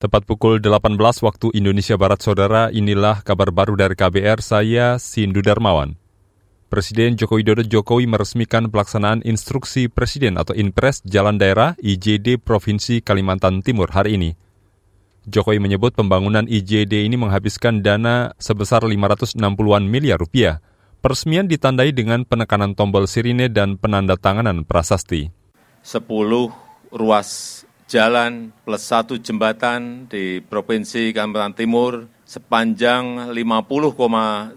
Tepat pukul 18 waktu Indonesia Barat Saudara, inilah kabar baru dari KBR, saya Sindu Darmawan. Presiden Joko Widodo Jokowi meresmikan pelaksanaan instruksi Presiden atau Inpres Jalan Daerah IJD Provinsi Kalimantan Timur hari ini. Jokowi menyebut pembangunan IJD ini menghabiskan dana sebesar 560-an miliar rupiah. Peresmian ditandai dengan penekanan tombol sirine dan penandatanganan prasasti. 10 ruas jalan plus satu jembatan di Provinsi Kalimantan Timur sepanjang 50,9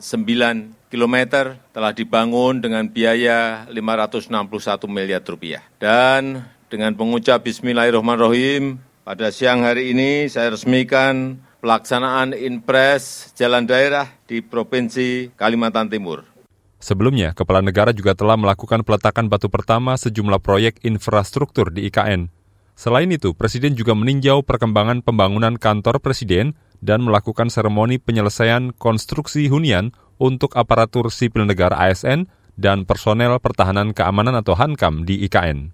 km telah dibangun dengan biaya 561 miliar rupiah. Dan dengan pengucap Bismillahirrahmanirrahim, pada siang hari ini saya resmikan pelaksanaan Inpres Jalan Daerah di Provinsi Kalimantan Timur. Sebelumnya, Kepala Negara juga telah melakukan peletakan batu pertama sejumlah proyek infrastruktur di IKN. Selain itu, Presiden juga meninjau perkembangan pembangunan kantor Presiden dan melakukan seremoni penyelesaian konstruksi hunian untuk aparatur sipil negara ASN dan personel pertahanan keamanan atau HANKAM di IKN.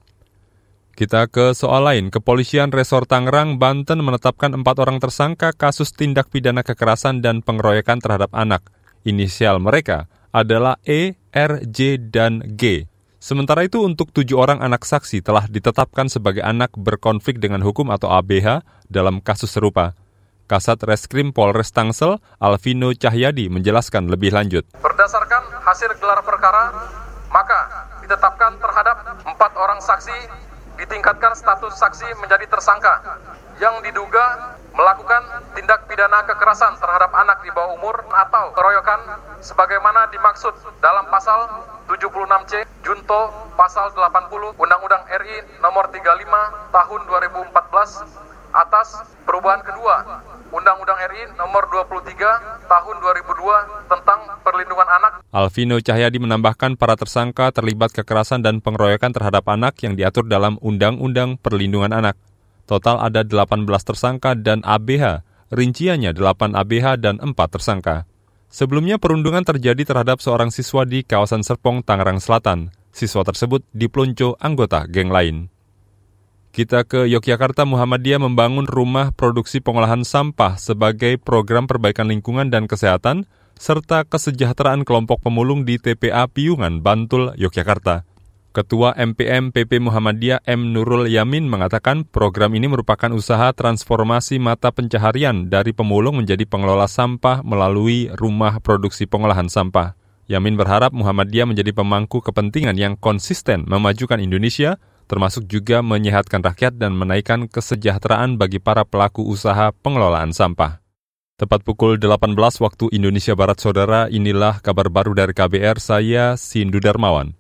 Kita ke soal lain, Kepolisian Resor Tangerang, Banten menetapkan empat orang tersangka kasus tindak pidana kekerasan dan pengeroyokan terhadap anak. Inisial mereka adalah E, R, J, dan G. Sementara itu untuk tujuh orang anak saksi telah ditetapkan sebagai anak berkonflik dengan hukum atau ABH dalam kasus serupa. Kasat Reskrim Polres Tangsel, Alvino Cahyadi menjelaskan lebih lanjut. Berdasarkan hasil gelar perkara, maka ditetapkan terhadap empat orang saksi ditingkatkan status saksi menjadi tersangka yang diduga melakukan tindak pidana kekerasan terhadap anak di bawah umur atau keroyokan sebagaimana dimaksud dalam pasal 76C Junto pasal 80 Undang-Undang RI nomor 35 tahun 2014 atas perubahan kedua Undang-Undang RI nomor 23 tahun 2002 tentang perlindungan anak. Alvino Cahyadi menambahkan para tersangka terlibat kekerasan dan pengeroyokan terhadap anak yang diatur dalam Undang-Undang Perlindungan Anak. Total ada 18 tersangka dan ABH, rinciannya 8 ABH dan 4 tersangka. Sebelumnya perundungan terjadi terhadap seorang siswa di kawasan Serpong, Tangerang Selatan. Siswa tersebut dipelunco anggota geng lain. Kita ke Yogyakarta, Muhammadiyah membangun rumah produksi pengolahan sampah sebagai program perbaikan lingkungan dan kesehatan, serta kesejahteraan kelompok pemulung di TPA Piungan, Bantul, Yogyakarta. Ketua MPM PP Muhammadiyah M. Nurul Yamin mengatakan program ini merupakan usaha transformasi mata pencaharian dari pemulung menjadi pengelola sampah melalui rumah produksi pengolahan sampah. Yamin berharap Muhammadiyah menjadi pemangku kepentingan yang konsisten memajukan Indonesia, termasuk juga menyehatkan rakyat dan menaikkan kesejahteraan bagi para pelaku usaha pengelolaan sampah. Tepat pukul 18 waktu Indonesia Barat Saudara, inilah kabar baru dari KBR, saya Sindu Darmawan.